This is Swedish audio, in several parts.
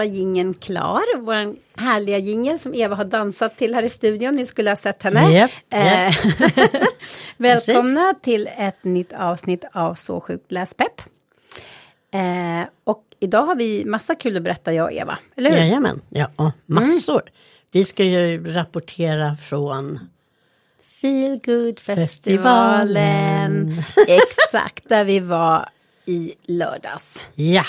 var gingen klar. Vår härliga jingel som Eva har dansat till här i studion. Ni skulle ha sett henne. Japp, Eh, Välkomna till ett nytt avsnitt av Så sjukt läspepp. Eh, och idag har vi massa kul att berätta jag och Eva. Eller hur? Jajamän, ja, massor. Vi ska ju rapportera från Feel good festivalen. Exakt, där vi var i lördags. Ja,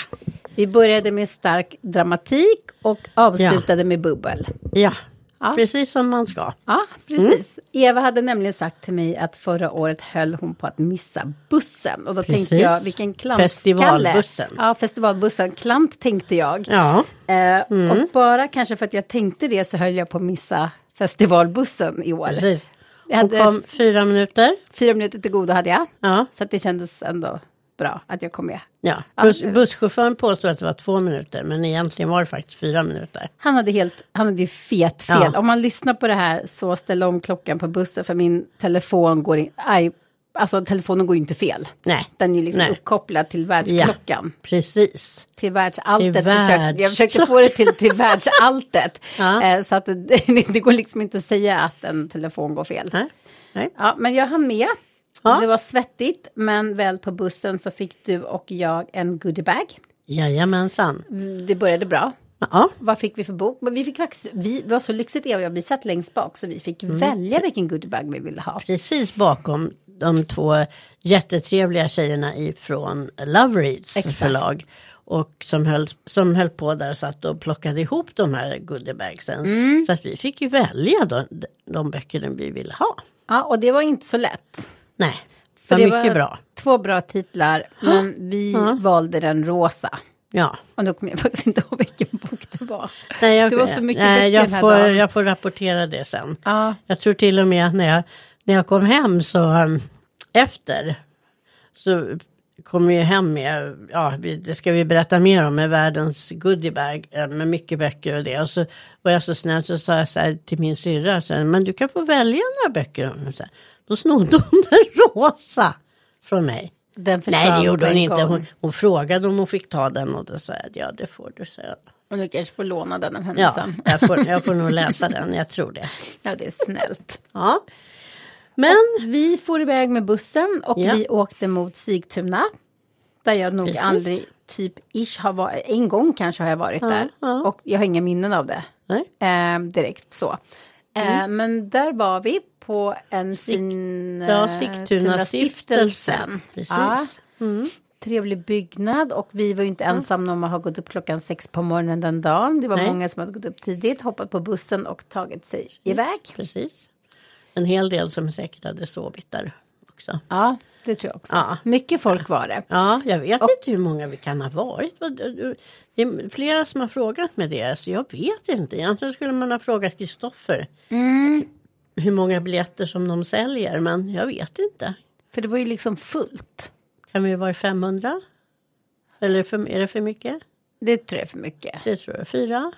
Vi började med stark dramatik och avslutade med bubbel. ja, Ja. precis som man ska. Ja, precis. Eva hade nämligen sagt till mig att förra året höll hon på att missa bussen. Och då tänkte Precis. jag, vilken klantskalle. Festivalbussen. Ja, festivalbussen. Klant tänkte jag. Ja, Eh, Och bara kanske för att jag tänkte det så höll jag på att missa festivalbussen i år. precis. Jag Hon hade kom fyra minuter. fyra minuter till godo hade jag. Ja, Så det kändes ändå bra att jag kom med. ja. Ja. Bus, busschauffören påstod att det var två minuter, men egentligen var det faktiskt fyra minuter. Han hade, helt, han hade ju fet fel. Ja. Om man lyssnar på det här så ställ om klockan på bussen för min telefon går in, aj, alltså telefonen går ju inte fel. Nej, Den är ju liksom Nej. uppkopplad till världsklockan. precis. Till världsalltet. Till Försökte, jag försökte världsklockan. få det till, till världsalltet. Ja. Eh, så att det, det går liksom inte att säga att en telefon går fel. Nej, nej. Ja, men jag hann med. Ja. Det var svettigt, men väl på bussen så fick du och jag en goodiebag. Jajamensan. Det började bra. Ja, Vad fick vi för bok? Men vi fick faktiskt, vi, det var så lyxigt Eva och jag, vi satt längst bak så vi fick Mm. välja vilken goodiebag vi ville ha. precis bakom de två jättetrevliga tjejerna ifrån Love Reads Exakt. förlag. Och som höll, som höll på där och satt och plockade ihop de här goodiebagsen. Mm. Så att vi fick ju välja de, de böckerna vi ville ha. Ja, och det var inte så lätt. Nej, För det var mycket var bra. Två bra titlar, men vi valde den rosa. Ja. Och då kommer jag faktiskt inte ihåg vilken bok det var. Nej, jag, Det var så mycket nej, jag den här får, dagen. jag får rapportera det sen. Ja, Jag tror till och med när jag, när jag kom hem så um, efter så kom vi hem med, ja det ska vi berätta mer om, med världens goodiebag eh, med mycket böcker och det. Och så var jag så snäll så sa jag så här till min syrra, men du kan få välja några böcker. Och Så här, då snodde hon den rosa från mig. den försvann Nej det gjorde hon inte, hon, hon frågade om hon fick ta den och då sa jag ja det får du säga. Och du kanske får låna den av henne Ja, sen. jag får, jag får nog läsa den, jag tror det. Ja, det är snällt. Ja. Men Vi for iväg med bussen och Ja. vi åkte mot Sigtuna. Där jag nog Precis. aldrig, typ ish, har varit. En gång kanske har jag varit där. ja. Och jag har inga minnen av det. Eh, direkt så. Eh, men där var vi på en fin... Ja, eh, Sigtuna-stiftelsen. Precis. Ja, trevlig byggnad och vi var ju inte ensamma om att ha gått upp klockan sex på morgonen den dagen. Det var Nej. många som hade gått upp tidigt, hoppat på bussen och tagit sig iväg. Precis. En hel del som säkert hade sovit där också. Ja, det tror jag också. Ja. Mycket folk var det. Ja, jag vet inte hur många vi kan ha varit. Det är flera som har frågat med det, så jag vet inte. Egentligen skulle man ha frågat Kristoffer hur många biljetter som de säljer, men jag vet inte. För det var ju liksom fullt. Kan vi vara 500? Eller för, är det för mycket? Det tror jag är för mycket. Det tror jag. Fyra?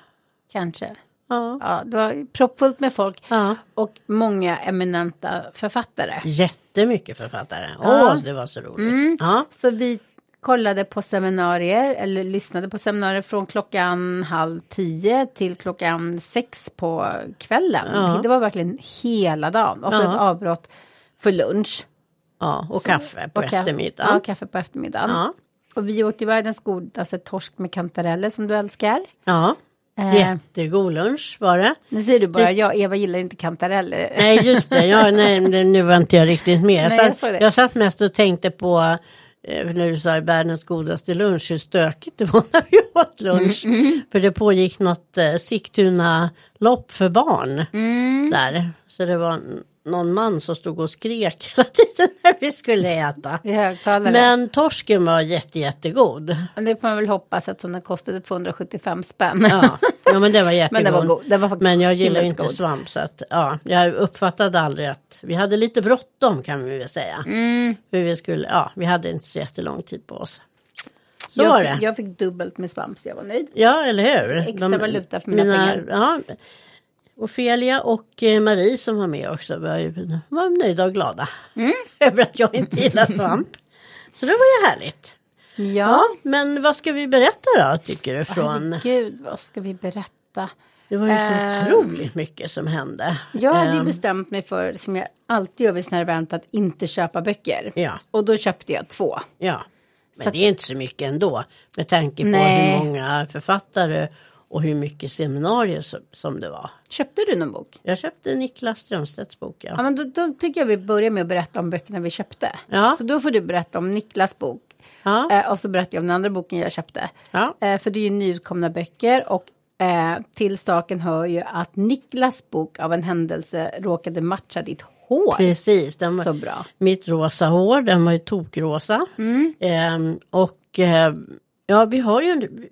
Kanske. Ja. Ja, det var proppfullt med folk. ja. Och många eminenta författare. Jättemycket författare. Åh, Ja. Mm. det var så roligt. Ja. Så vi kollade på seminarier, eller lyssnade på seminarier från klockan halv tio till klockan sex på kvällen. Ja. Det var verkligen hela dagen. Och så Ja. ett avbrott för lunch. ja, och kaffe på Och eftermiddagen. Ja, kaffe på eftermiddagen. Ja. Och vi åt ju världens godaste torsk med kantareller som du älskar. Ja, Eh. jättegod lunch var det. Nu säger du bara, ja, Eva gillar inte kantareller. Nej, just det. Ja, nej, nu var inte jag riktigt med. Jag, Nej, jag satt, det. jag satt mest och tänkte på när du sa världens godaste lunch, hur stökigt det var när vi åt lunch. Mm, För det pågick något eh, Sigtuna-lopp för barn Mm. där. Så det var någon man som stod och skrek hela tiden när vi skulle äta. I högtalare. Men torsken var jätte, jättegod. Men det får man väl hoppas eftersom den kostade 275 spänn. Ja, ja men det var jättegod. Men den var god. Den var Men jag gillar inte svamp så att ja, jag uppfattade aldrig att vi hade lite bråttom kan vi väl säga. Mm. Hur vi skulle, ja, vi hade inte så jättelång tid på oss. Så jag, var fick, det. jag fick dubbelt med svamp så jag var nöjd. Ja, eller hur? Extra valuta för mina pengar. Ja, Ofelia och eh, Marie som var med också var, var nöjda och glada. Mm. Över att jag inte gillar svamp. så det var ju härligt. Ja, men vad ska vi berätta då tycker du från? Gud, vad ska vi berätta? Det var ju så Eh, otroligt mycket som hände. Jag hade ju Ehm, bestämt mig för, som jag alltid gör vid sådana här event, att inte köpa böcker. Ja, Och då köpte jag två. ja. Men Så det är inte så mycket ändå. Med tanke på Nej. hur många författare och hur mycket seminarier som, som det var. Köpte du någon bok? Jag köpte Niklas Strömstedts bok. Ja, Ja. men då, då tycker jag vi börjar med att berätta om böckerna vi köpte. Ja. Så då får du berätta om Niklas bok. Ja. Eh, och så berättar jag om den andra boken jag köpte. Ja. Eh, för det är ju nyutkomna böcker och eh, till saken hör ju att Niklas bok av en händelse råkade matcha ditt hår Precis, den var, så bra. mitt rosa hår, den var ju tokrosa. Mm. Ehm, och eh, ja, vi har ju en,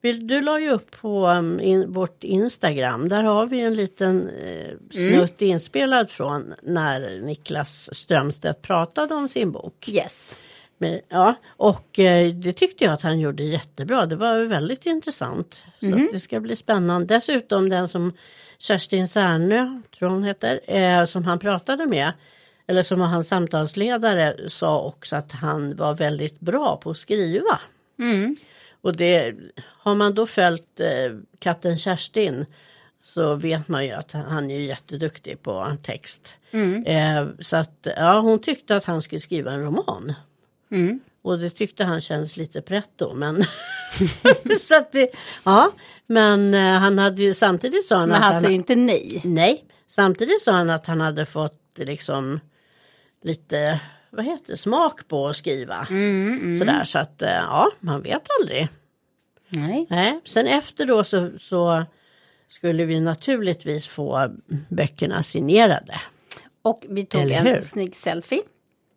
du la ju upp på um, in, vårt Instagram, där har vi en liten eh, snutt inspelad från när Niklas Strömstedt pratade om sin bok. Yes. Men, ja, och eh, det tyckte jag att han gjorde jättebra. Det var väldigt intressant. Så att det ska bli spännande. Dessutom den som Kerstin Särnö, tror hon heter, eh, som han pratade med. Eller som var hans samtalsledare sa också att han var väldigt bra på att skriva. Mm. Och det har man då följt eh, katten Kerstin så vet man ju att han- är jätteduktig på text. Mm. Eh, så att ja, hon tyckte att han skulle skriva en roman. Mm. Och det tyckte han känns lite pretto men så att det, ja men eh, han hade ju samtidigt sa han Men att han han, sa ju inte nej. nej samtidigt sa han att han hade fått liksom lite vad heter smak på att skriva. Mm, Sådär så att eh, ja man vet aldrig. Nej. Nej, sen efter då så, så skulle vi naturligtvis få böckerna signerade. Och vi tog Eller hur? en snygg selfie.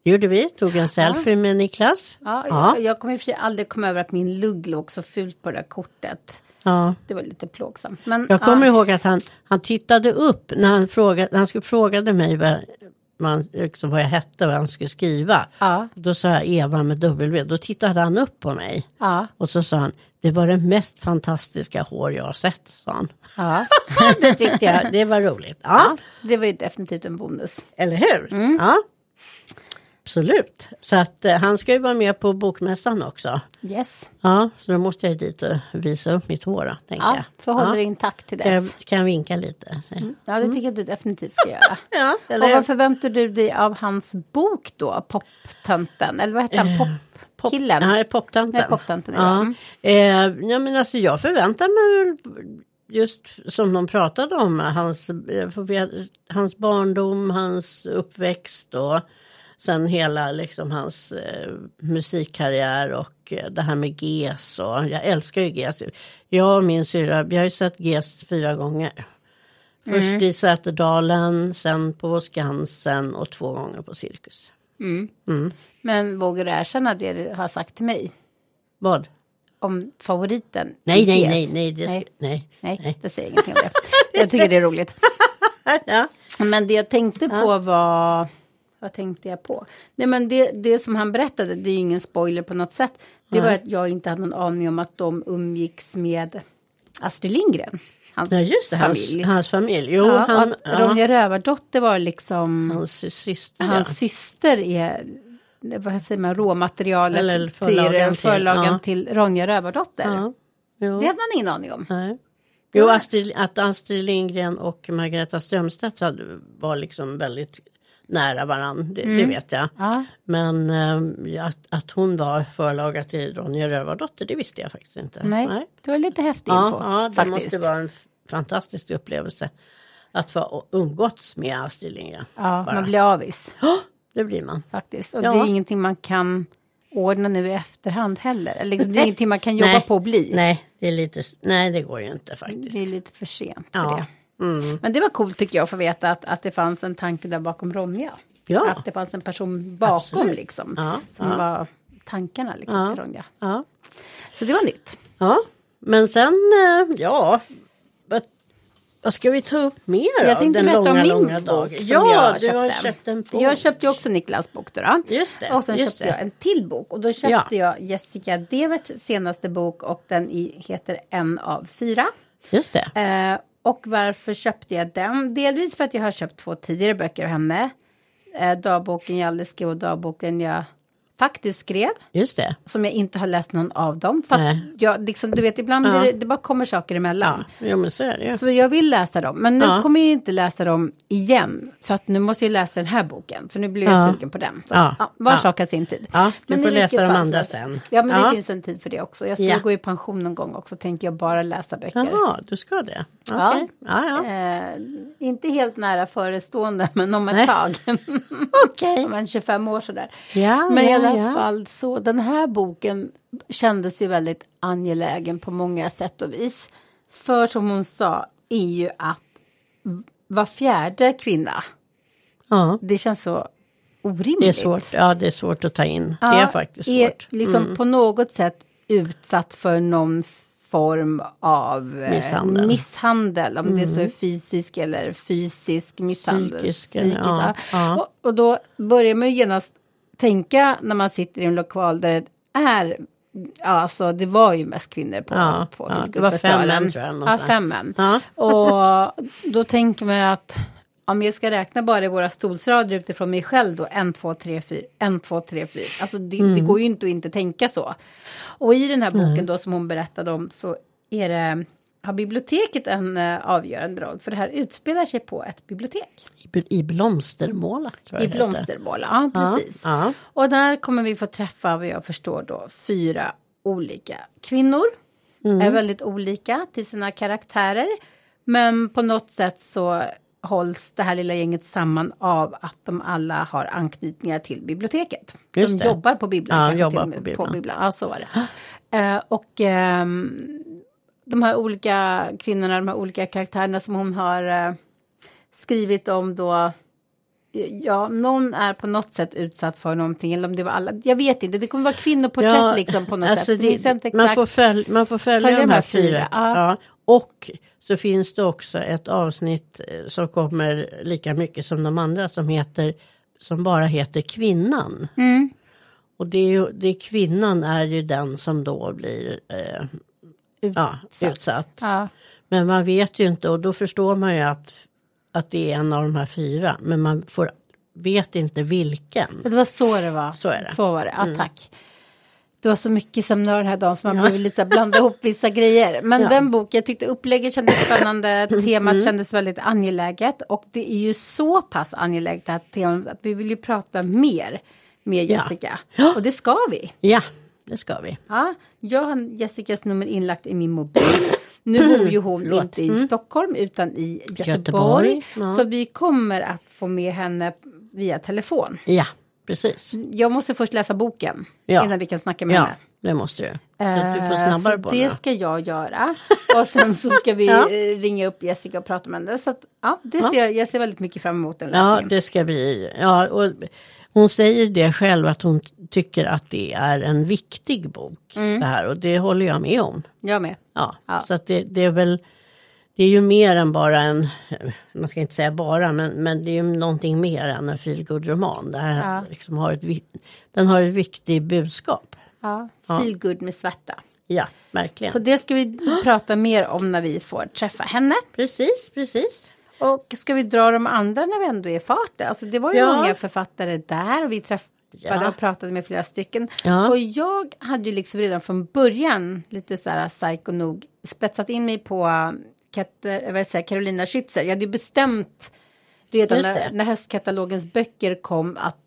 Gjorde vi, tog en selfie med Niklas. Ja, Ja. Jag, jag kommer för aldrig komma över att min lugg låg så fult på det där kortet. Ja. Det var lite plågsamt. Men, Jag kommer ja, ihåg att han, han tittade upp när han frågade, han skulle frågade mig vad, man, liksom vad jag hette och vad han skulle skriva. Ja, Då sa jag Eva med W, då tittade han upp på mig. ja, Och så sa han, det var det mest fantastiska hår jag har sett, sa han. ja. det tyckte jag, det var roligt. Ja. Det var ju definitivt en bonus. eller hur? Mm. Ja. Absolut. Så att eh, han ska ju vara med på bokmässan också. Yes. Ja, så då måste jag dit och visa upp mitt hår då, tänkte Ja, jag. får hålla ja. intakt till Kan jag, dess. kan jag vinka lite? Så. Ja, det tycker jag du definitivt ska göra. Ja, Och eller vad förväntar du dig av hans bok då? Poptönten? Eller vad heter han? Popkillen? Ja, poptanten. Nej, poptanten, ja. Ja. Mm. Eh, ja, men alltså jag förväntar mig just som de pratade om hans, eh, hans barndom, hans uppväxt och sen hela liksom hans eh, musikkarriär och eh, det här med GES och jag älskar ju GES. Jag och min syrra, vi har ju sett GES fyra gånger. Först Mm. i Säterdalen, sen på Skansen och två gånger på Cirkus. Men vågar du erkänna det du har sagt till mig? Vad? Om favoriten? Nej, nej, nej, nej, det Nej. nej. Nej, Nej. det säger ingenting om det. Jag tycker det är roligt. Ja. Men det jag tänkte på var... Vad tänkte jag på? Nej men det, det som han berättade, det är ju ingen spoiler på något sätt. Det var att jag inte hade någon aning om att de umgicks med Astrid Lindgren. Hans Ja just det, hans familj. familj. Hans familj. Jo, ja, han, ja, Ronja Rövardotter var liksom... hans sy- syster. Hans ja. syster är... Vad säger man? Råmaterialet Eller till förlagan till- förlagan ja. till Ronja Rövardotter. Det hade man ingen aning om. Nej. Jo, Astrid, att Astrid Lindgren och Margareta Strömstedt hade, var liksom väldigt nära varandra, det, Mm. det vet jag. Ja, Men eh, att, att hon var förlaga till Ronja Rövardotter, det visste jag faktiskt inte. nej, det var lite häftig Ja, info. ja, det faktiskt. måste vara en fantastisk upplevelse att få umgåtts med Astrid Lindgren. Ja, bara. man blir avis Det blir man. faktiskt. Och Ja. det är ingenting man kan ordna nu i efterhand heller. Eller Liksom, det är ingenting man kan jobba Nej. på att bli. Nej, det är lite, nej, det går ju inte faktiskt. Det är lite för sent för Ja. det. Mm. Men det var coolt tycker jag att få veta att, att det fanns en tanke där bakom Ronja. Ja. Att det fanns en person bakom Absolut. liksom. Ja, Som ja. var tankarna liksom till Ronja. Ja. Så det var nytt. ja, men sen, eh, ja, vad, ska vi ta upp mer Jag av den långa, min långa dagen? Ja, jag du har köpte. köpt en bok. Jag köpte också Niklas bok då. då. Just det, Och sen just köpte det. jag en till bok. Och då köpte jag Jessica Deverts senaste bok och den i, heter En av fyra. Just det. Eh, och varför köpte jag den? Delvis för att jag har köpt två tidigare böcker av henne. Eh, dagboken jag aldrig skrev och dagboken jag faktiskt skrev. Just det. Som jag inte har läst någon av dem. För jag, liksom, du vet, ibland Ja. det, det bara kommer saker emellan. Ja, jo, men så är det. Så jag vill läsa dem. Men nu Ja. kommer jag inte läsa dem igen. För att nu måste jag läsa den här boken. För nu blir jag Ja. sugen på den. Så, Ja. var Ja. sak har sin tid. Ja, du Men får läsa de andra sen. Ja, men det finns en tid för det också. Jag ska gå i pension någon gång också. Tänker jag bara läsa böcker. Jaha, du ska det? Okej. Ja. Eh, inte helt nära förestående, men om ett Nej. tag. Okej. om en 25 år sådär. Ja, Men i ja, alla ja. fall så, den här boken kändes ju väldigt angelägen på många sätt och vis. För som hon sa, är ju att var fjärde kvinna, Ja, det känns så orimligt. det är svårt. Ja, det är svårt att ta in. Ja, det är faktiskt är svårt. liksom Mm. på något sätt utsatt för någon form av eh, Misshandel. misshandel. Om det så är fysisk eller fysisk misshandel. Psykisk, ja, ja. Och, och då börjar man ju genast tänka när man sitter i en lokal där det är Ja, alltså det var ju mest kvinnor på, Ja, på ja, det var fem män, tror jag, Ja, fem män. Ja. Och då tänker man att om jag ska räkna bara i våra stolsrader utifrån mig själv då, en, två, tre, fyra, en, två, tre, fyra. Alltså det, det Mm. går ju inte att inte tänka så. Och i den här boken då som hon berättade om så är det, har biblioteket en eh, avgörande roll. För det här utspelar sig på ett bibliotek. I, I blomstermåla, I. Blomstermåla, ja precis. Ja, Och där kommer vi få träffa vad jag förstår då fyra olika kvinnor. Mm. Är väldigt olika till sina karaktärer. Men på något sätt så hålls det här lilla gänget samman av att de alla har anknytningar till biblioteket. Just de det. jobbar på bibblan. Ja, jobbar på bibblan. Ja, så var det. Eh, och ehm, de här olika kvinnorna, de här olika karaktärerna som hon har eh, skrivit om då. Ja, någon är på något sätt utsatt för någonting. Eller om det var alla. Jag vet inte, det kommer vara kvinnoporträtt liksom på något alltså sätt. det- man, får följ, man får följa, Följa de här fyra. ja. Ja. Och så finns det också ett avsnitt eh, som kommer lika mycket som de andra som heter som bara heter Kvinnan. Mm. Och det är ju, det är kvinnan är ju den som då blir eh, ja, utsatt. Ja. Men man vet ju inte och då förstår man ju att, att det är en av de här fyra. Men man får, vet inte vilken. Det var så det var. Så är det. Mm. Så var det, ja tack. Det var så mycket seminarier den här dagen så man blev lite så här, blanda ihop vissa grejer. Men Ja. Mm. den boken, jag tyckte upplägget kändes spännande, temat kändes väldigt angeläget. Och det är ju så pass angeläget det här temat att vi vill ju prata mer med Ja. Jessica. Och det ska vi. Ja, det ska vi. Ja, jag har Jessicas nummer inlagt i min mobil. Nu bor ju hon Förlåt. inte i Stockholm utan i Göteborg. Göteborg, ja. Så vi kommer att få med henne via telefon. Ja, precis. Jag måste först läsa boken Ja. innan vi kan snacka med Ja, henne. det måste du. Så att du får Eh, snabbare på det det. ska jag göra. Och sen så ska vi Ja. eh, ringa upp Jessica och prata med henne. Så att, ja, det Ja. ser jag, jag ser väldigt mycket fram emot den Ja, läsningen. det ska bli. Ja, och hon säger det själv att hon tycker att det är en viktig bok. Det här och det håller jag med om. Jag med. Ja, Ja. så att det, det är väl. Det är ju mer än bara en, man ska inte säga bara, men, men det är ju någonting mer än en feelgood-roman. Det här Ja. liksom har ett, vi- den har ett viktigt budskap. Ja. Ja. Feel good med svärta. Ja, verkligen. Så det ska vi prata mer om när vi får träffa henne. Precis, precis. Och ska vi dra de andra när vi ändå är i farten? Alltså det var ju Ja. många författare där och vi träffade Ja. och pratade med flera stycken. Ja. Och jag hade ju liksom redan från början lite så här psycho nog spetsat in mig på Katter, vad säger, Carolina Schützer. Jag hade ju bestämt redan när, när höstkatalogens böcker kom att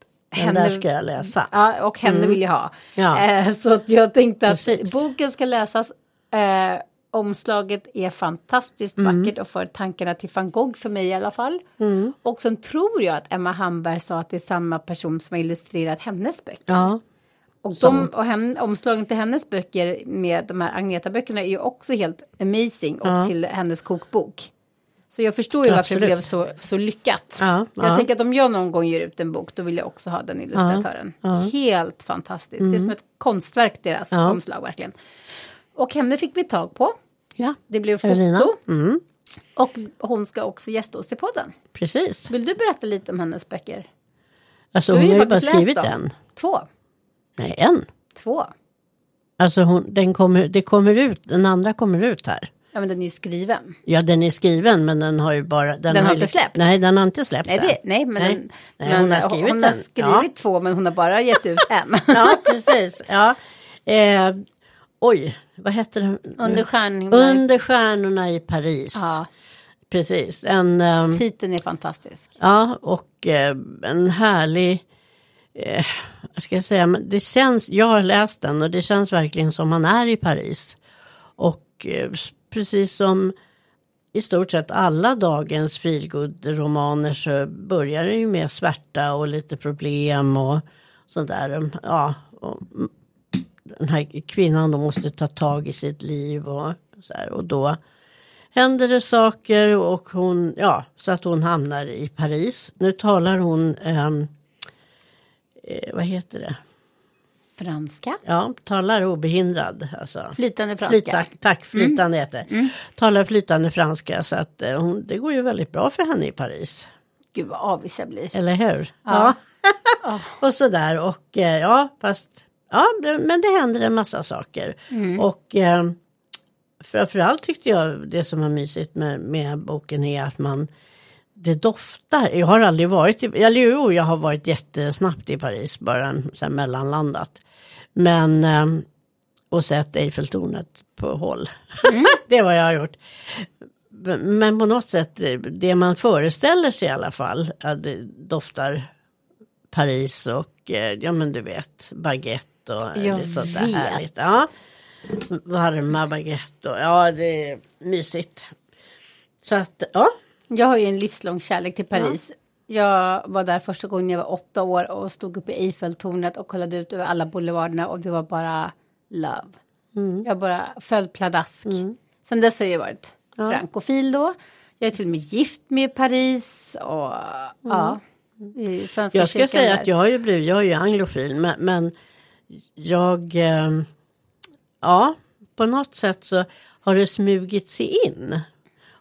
Den där ska jag läsa. Ja, och henne vill jag ha. Ja. Eh, så jag tänkte att Precis. boken ska läsas. Eh, omslaget är fantastiskt Mm. vackert och för tankarna till van Gogh för mig i alla fall. Mm. Och sen tror jag att Emma Hamberg sa att det är samma person som har illustrerat hennes böcker. Ja, Och, de, och hem, omslagen till hennes böcker med de här Agneta-böckerna är ju också helt amazing och Ja. till hennes kokbok. Så jag förstår ju varför Absolut. det blev så, så lyckat. Ja, jag ja. tänker att om jag någon gång ger ut en bok då vill jag också ha den illustratören. Helt fantastiskt. Det är som ett konstverk deras Mm. Ja. omslag verkligen. Och henne fick vi tag på. Ja. Det blev foto. Mm, Och hon ska också gästa oss i podden. precis. Vill du berätta lite om hennes böcker? Alltså Du hon har har ju bara skrivit en. Två. Nej, en. Två. Alltså hon, den kommer, det kommer ut, den andra kommer ut här. Ja men den är ju skriven. Ja den är skriven men den har ju bara. Den har ju inte liksom- släppts? Nej den har inte släppts Nej, det, nej men, Nej. Den, Nej, men hon har skrivit hon har den. skrivit Ja. två men hon har bara gett ut en. Ja precis. Ja. Eh, oj vad heter den? Under stjärnhimlen. Under stjärnorna i Paris. Ja, Precis. En, ehm, titeln är fantastisk. ja och eh, en härlig. Eh, vad ska jag säga? Men det känns. Jag har läst den och det känns verkligen som man är i Paris. Och eh, precis som i stort sett alla dagens feelgood-romaner så börjar det ju med svärta och lite problem och sånt där. Ja, och den här kvinnan då måste ta tag i sitt liv och så här. Och då händer det saker och hon, ja, så att hon hamnar i Paris. Nu talar hon, ehm, eh, vad heter det? Franska. Ja, talar obehindrad. Alltså. Flytande franska. Flyta, tack, flytande heter det. Talar flytande franska så att eh, hon, det går ju väldigt bra för henne i Paris. Gud vad avis jag blir. Eller hur? Ja. och sådär och eh, ja, fast ja, det- men det händer en massa saker. Och eh, framförallt tyckte jag det som var mysigt med, med boken är att man det doftar. Jag har aldrig varit i, eller jo, jag har varit jättesnabbt i Paris, bara här mellanlandat. Men eh, och sett Eiffeltornet på håll. det är vad jag har gjort. Men på något sätt, det man föreställer sig i alla fall, att det doftar Paris och eh, ja men du vet baguette och Jag lite sånt där vet. härligt. Ja. Varma baguette och ja det är mysigt. Så att ja. Jag har ju en livslång kärlek till Paris. Jag var där första gången jag var åtta år och stod uppe i Eiffeltornet och kollade ut över alla boulevarderna och det var bara love. Jag bara föll pladask. Sen dess har jag varit frankofil då. Jag är till och med gift med Paris och ja. I Svenska Jag ska säga där. att jag har ju blivit, jag är ju anglofil men, men jag, eh, ja på något sätt så har det smugit sig in.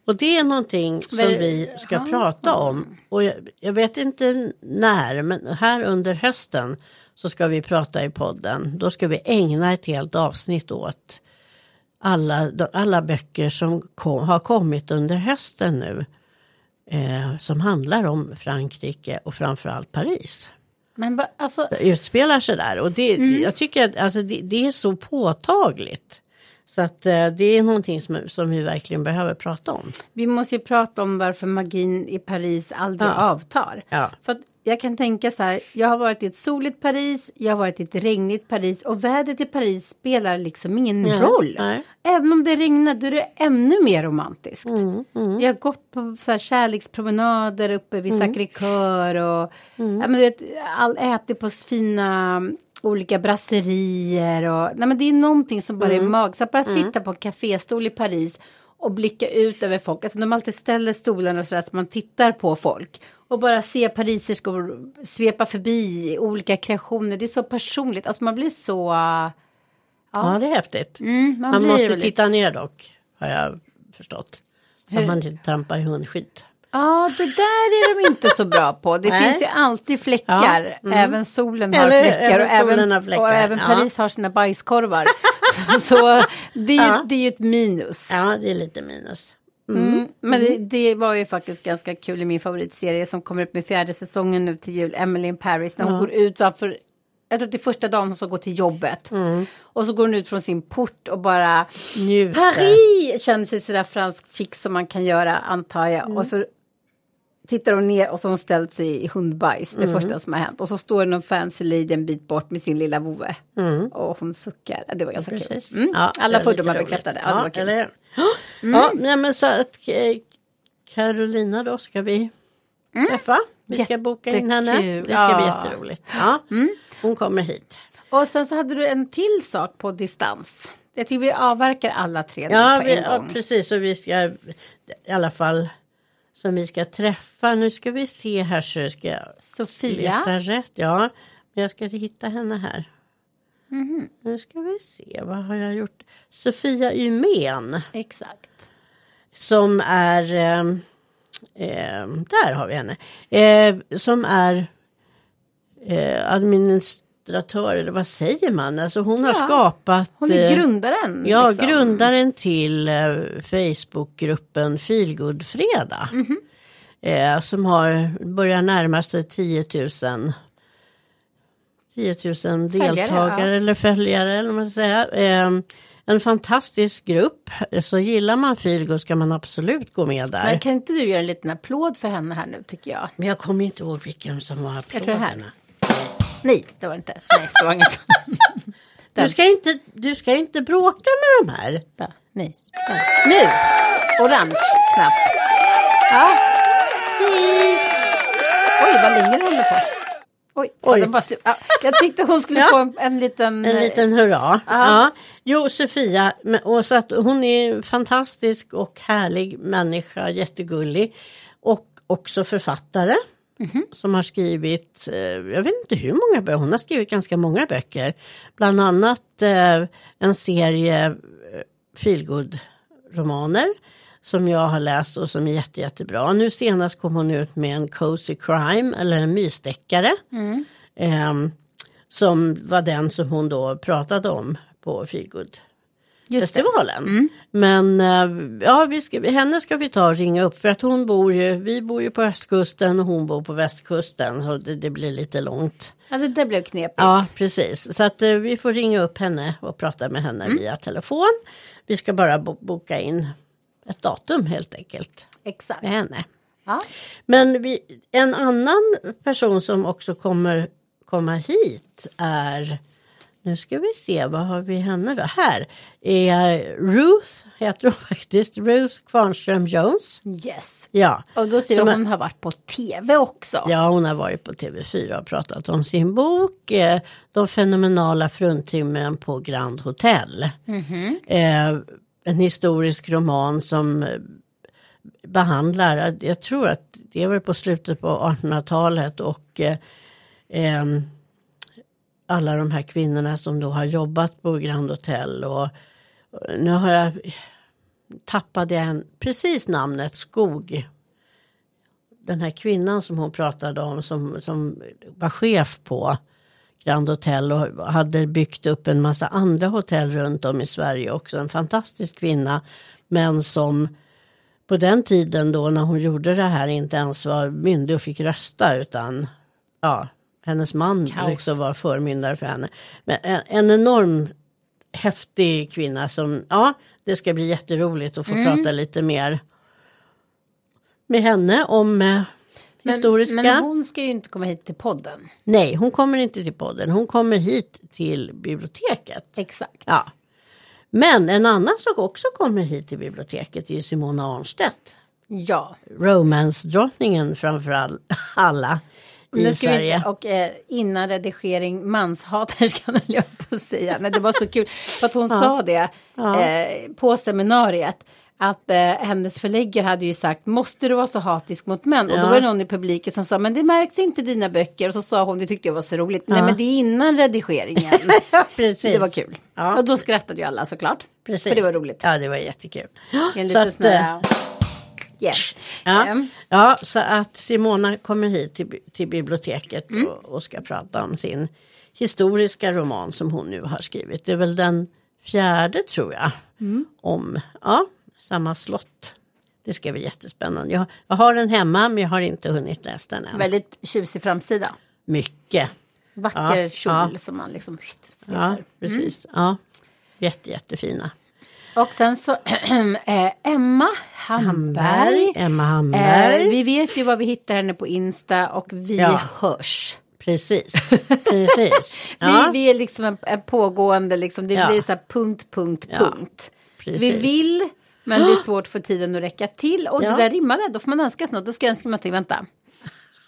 Och det är någonting som Men- vi ska ja. prata om. Och jag, jag vet inte när, men här under hösten så ska vi prata i podden. Då ska vi ägna ett helt avsnitt åt alla, alla böcker som kom, har kommit under hösten nu. Eh, som handlar om Frankrike och framförallt Paris. Men alltså, Utspelar sig där och det, jag tycker att alltså, det, det är så påtagligt. Så att eh, det är någonting som, som vi verkligen behöver prata om. vi måste ju prata om varför magin i Paris aldrig Ja. avtar. Ja. För jag kan tänka så här, jag har varit i ett soligt Paris, jag har varit i ett regnigt Paris och vädret i Paris spelar liksom ingen Nej, roll. nej. Även om det regnar då är det ännu mer romantiskt. Mm, Jag har gått på så här kärlekspromenader uppe vid Mm. Sacré-Cœur och ja, men du vet, all, ätit på fina olika brasserier och nej men det är någonting som bara Mm. är mag. Så att bara sitta på en kaféstol i Paris och blicka ut över folk. Alltså de alltid ställer stolarna så att man tittar på folk. Och bara se pariserskor svepa förbi olika kreationer. Det är så personligt. Alltså man blir så... uh, Ja, det är häftigt. Mm, man man måste väldigt- titta ner dock, har jag förstått. Så Hur? att man inte trampar i hundskit. Ja, det där är de inte så bra på. Det finns ju alltid fläckar. Ja, mm. Även solen har Eller- fläckar. och, även, har fläckar, och även ja. Paris har sina bajskorvar. så så det, är, Ja. det är ju ett minus. Ja, det är lite minus. Mm. Men det, det var ju faktiskt ganska kul i min favoritserie som kommer upp med fjärde säsongen nu till jul, Emily in Paris, när hon går ut för jag det är första dagen hon ska gå till jobbet. Och så går hon ut från sin port och bara Njuter. Paris känner sig sådär fransk chic som man kan göra antar jag. Och så tittar hon ner och så har hon ställt sig i hundbajs, det första som har hänt. Och så står det någon fancy lady en bit bort med sin lilla vovve. Och hon suckar, Ja, det var ganska kul. Mm. Ja, Alla fördomar bekräftade, ja, det var kul. Mm. eller Ja, nej, men så att eh, Carolina då ska vi träffa. Vi ska boka in henne. Det ska bli Ja. jätteroligt. Ja, Hon kommer hit. Och sen så hade du en till sak på distans. Jag tycker vi avverkar alla tre Ja, på vi, en ja, gång. precis. Och vi ska i alla fall som vi ska träffa. Nu ska vi se här så ska jag Sofia. leta rätt. Ja, men jag ska hitta henne här. Mhm. Nu ska vi se, vad har jag gjort? Sofia Ymén. Exakt. som är, ehm, ehm, där har vi henne, eh, som är eh, administ- illustratör eller vad säger man? Alltså hon har Ja, skapat Hon är eh, grundaren. Ja, liksom. grundaren till eh, Facebookgruppen Feelgood-fredag. Mhm. Eh, som har börjar närma sig 10 000 10 000 deltagare ja. eller följare eller vad man säga. Eh, en fantastisk grupp. Så gillar man Feelgood ska man absolut gå med där. Men kan inte du göra en liten applåd för henne här nu tycker jag? Men jag kommer inte ihåg vilken som var applåderna. Nej, det var det inte. Nej, det var inget. Du ska, inte, du ska inte bråka med de här. Där, nej. Där. Nu! Orange knapp. Ja. Oj, vad länge håller på. Oj, Oj. Bara slu- ja, jag tyckte hon skulle Ja. få en, en liten... En eh, liten hurra. Ja. Jo, Sofia, och så att hon är en fantastisk och härlig människa, jättegullig. Och också författare. Som har skrivit, eh, jag vet inte hur många böcker, hon har skrivit ganska många böcker. Bland annat eh, en serie eh, feelgood romaner som jag har läst och som är jätte, jättebra. Nu senast kom hon ut med en cozy crime eller en mysdeckare. Ehm, som var den som hon då pratade om på feelgood Just det. festivalen. Men eh, ja, vi ska, henne ska vi ta och ringa upp för att hon bor ju, vi bor ju på östkusten och hon bor på västkusten så det, det blir lite långt. Ja, det där blev knepigt. Ja, precis. Så att eh, vi får ringa upp henne och prata med henne via telefon. Vi ska bara bo- boka in ett datum helt enkelt Exakt. med henne. Ja. Men vi, en annan person som också kommer komma hit är nu ska vi se, vad har vi henne då? Här är Ruth, heter hon faktiskt, Ruth Kvarnström Jones. Yes. Ja, Och då ser du hon har varit på tv också. ja hon har varit på TV4 och pratat om sin bok eh, De fenomenala fruntimren på Grand Hotel. Eh, en historisk roman som eh, behandlar, jag tror att det var på slutet på 1800-talet och eh, ehm, alla de här kvinnorna som då har jobbat på Grand Hotel och nu har jag tappade jag en, precis namnet Skog. Den här kvinnan som hon pratade om som, som var chef på Grand Hotel och hade byggt upp en massa andra hotell runt om i Sverige också. En fantastisk kvinna men som på den tiden då när hon gjorde det här inte ens var myndig och fick rösta utan ja, hennes man Kaos. liksom var förmyndare för henne. Men en, en enorm häftig kvinna som, ja, det ska bli jätteroligt att få Mm. prata lite mer med henne om eh, historiska. Men hon ska ju inte komma hit till podden. Nej, hon kommer inte till podden, hon kommer hit till biblioteket. Exakt. Ja. Men en annan som också kommer hit till biblioteket är Simona Arnstedt. Ja. Romance-drottningen framför all, alla i vi Sverige. inte, och eh, innan redigering manshaterskan höll jag på att säga. Nej, det var så kul. För att hon sa det eh, på seminariet. Att eh, hennes förläggare hade ju sagt måste du vara så hatisk mot män? Och Ja. då var det någon i publiken som sa men det märks inte i dina böcker. Och så sa hon det tyckte jag var så roligt. Nej men det är innan redigeringen. Precis. det var kul. Ja. Och då skrattade ju alla såklart. Precis. För det var roligt. Ja, det var jättekul. En Så liten att, sån här... Yeah. Ja, Ehm, ja, så att Simona kommer hit till, till biblioteket Mm. och, och ska prata om sin historiska roman som hon nu har skrivit. Det är väl den fjärde tror jag. Mm. Om ja, samma slott. Det ska bli jättespännande. Jag, jag har den hemma men jag har inte hunnit läsa den än. väldigt tjusig framsida. Mycket. Vacker Ja, kjol ja. som man liksom Ja, ser. precis. Ja, jätte, jättefina. Och sen så eh, Emma Hamberg. Emma Hamberg. vi vet ju vad vi hittar henne på Insta och vi Ja. hörs. Precis. Precis. Ja, Vi, vi är liksom en, en pågående, liksom, det Ja. blir så här punkt, punkt, punkt. Vi vill, men det är svårt för tiden att räcka till. Och det där rimmade, då får man önska något. Då ska jag önska mig vänta.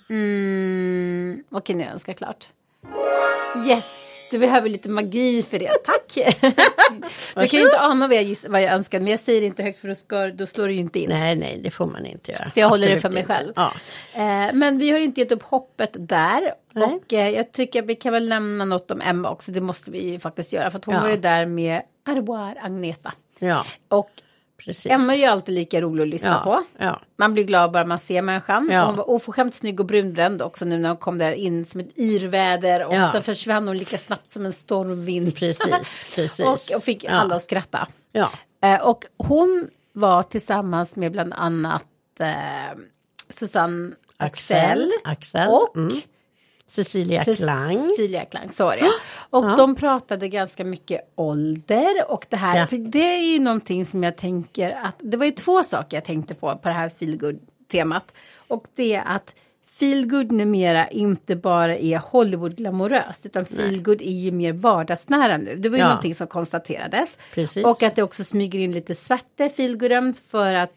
Mm, Okej, nu har jag klart. Yes, du behöver lite magi för det. Tack! du kan ju inte ana vad jag, giss, vad jag önskar, men jag säger det inte högt för då, ska, då slår det ju inte in. Nej, nej, det får man inte göra. Så jag håller det Absolut för mig inte. själv. Ja. Eh, men vi har inte gett upp hoppet där. Nej. Och eh, jag tycker att vi kan väl nämna något om Emma också. Det måste vi ju faktiskt göra. För att hon Ja. var ju där med Arboire Agneta. Ja. Och precis. Emma är ju alltid lika rolig att lyssna ja, på. Ja, Man blir glad bara man ser människan. Ja. Hon var oförskämt snygg och brunbränd också nu när hon kom där in som ett yrväder. Och Ja. sen försvann hon lika snabbt som en stormvind. precis. precis. och, och fick alla att skratta. Eh, och hon var tillsammans med bland annat eh, Susanne Axel. Axel. Och mm. Cecilia Klang. Cecilia Klang, så. Och Ja. de pratade ganska mycket ålder och det här. Ja. För det är ju någonting som jag tänker att det var ju två saker jag tänkte på på det här feelgood temat. Och det är att feelgood numera inte bara är Hollywood glamoröst utan feelgood är ju mer vardagsnära nu. Det var ju Ja. någonting som konstaterades. Precis. Och att det också smyger in lite svärta i feelgooden för att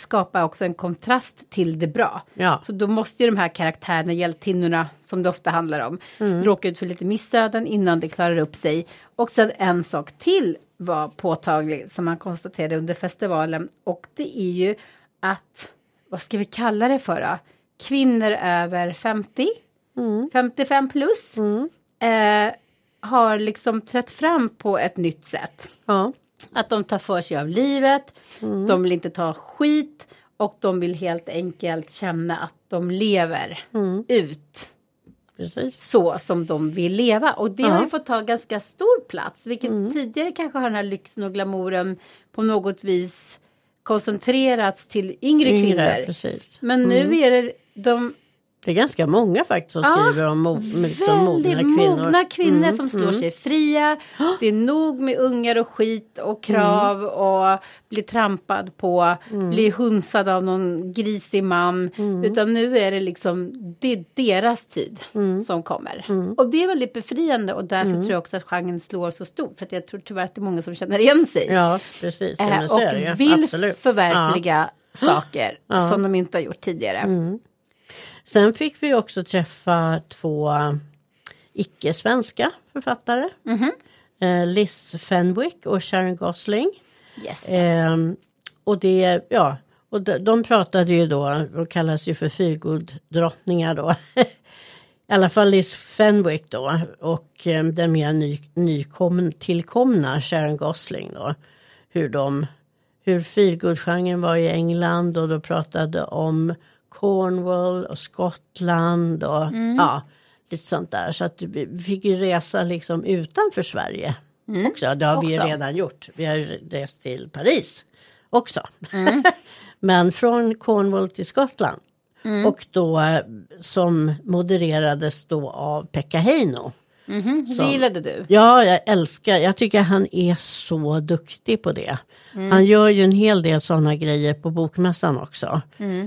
skapa också en kontrast till det bra. Ja. Så då måste ju de här karaktärerna, hjältinnorna som det ofta handlar om, Mm. råka ut för lite missöden innan det klarar upp sig. Och sen en sak till var påtaglig som man konstaterade under festivalen och det är ju att, vad ska vi kalla det för då? Kvinnor över 50, Mm. 55 plus, eh, har liksom trätt fram på ett nytt sätt. Ja. Att de tar för sig av livet, de vill inte ta skit och de vill helt enkelt känna att de lever ut Precis. så som de vill leva. Och det har Ja. ju fått ta ganska stor plats, vilket tidigare kanske har den här lyxen och glamouren på något vis koncentrerats till yngre, Yngre, kvinnor. precis. Men nu är det de Det är ganska många faktiskt som Ja, skriver om mo- liksom mogna kvinnor. mogna kvinnor som slår sig fria. Det är nog med ungar och skit och krav och bli trampad på, bli hunsad av någon grisig man. Utan nu är det liksom, det är deras tid som kommer. Och det är väldigt befriande och därför tror jag också att genren slår så stort. För att jag tror tyvärr att det är många som känner igen sig. Ja, precis. Ju. och vill Absolut. förverkliga saker Ja. som de inte har gjort tidigare. Sen fick vi också träffa två icke-svenska författare. Mhm. Eh, Liz Fenwick och Sharon Gosling. Yes. Ehm, och det, ja, och de, de pratade ju då, och kallas ju för feelgood-drottningar då. I alla fall Liz Fenwick då och eh, den mer ny, nykommen, tillkomna Sharon Gosling då. Hur de, hur feelgood-genren var i England och då pratade om Cornwall och Skottland och ja, lite sånt där. Så att vi fick ju resa liksom utanför Sverige också. Det har vi ju Också. redan gjort. Vi har rest till Paris också. Men från Cornwall till Skottland. Och då eh, som modererades då av Pekka Heino. Mhm, Det gillade du. Ja, jag älskar, jag tycker han är så duktig på det. Han gör ju en hel del sådana grejer på bokmässan också.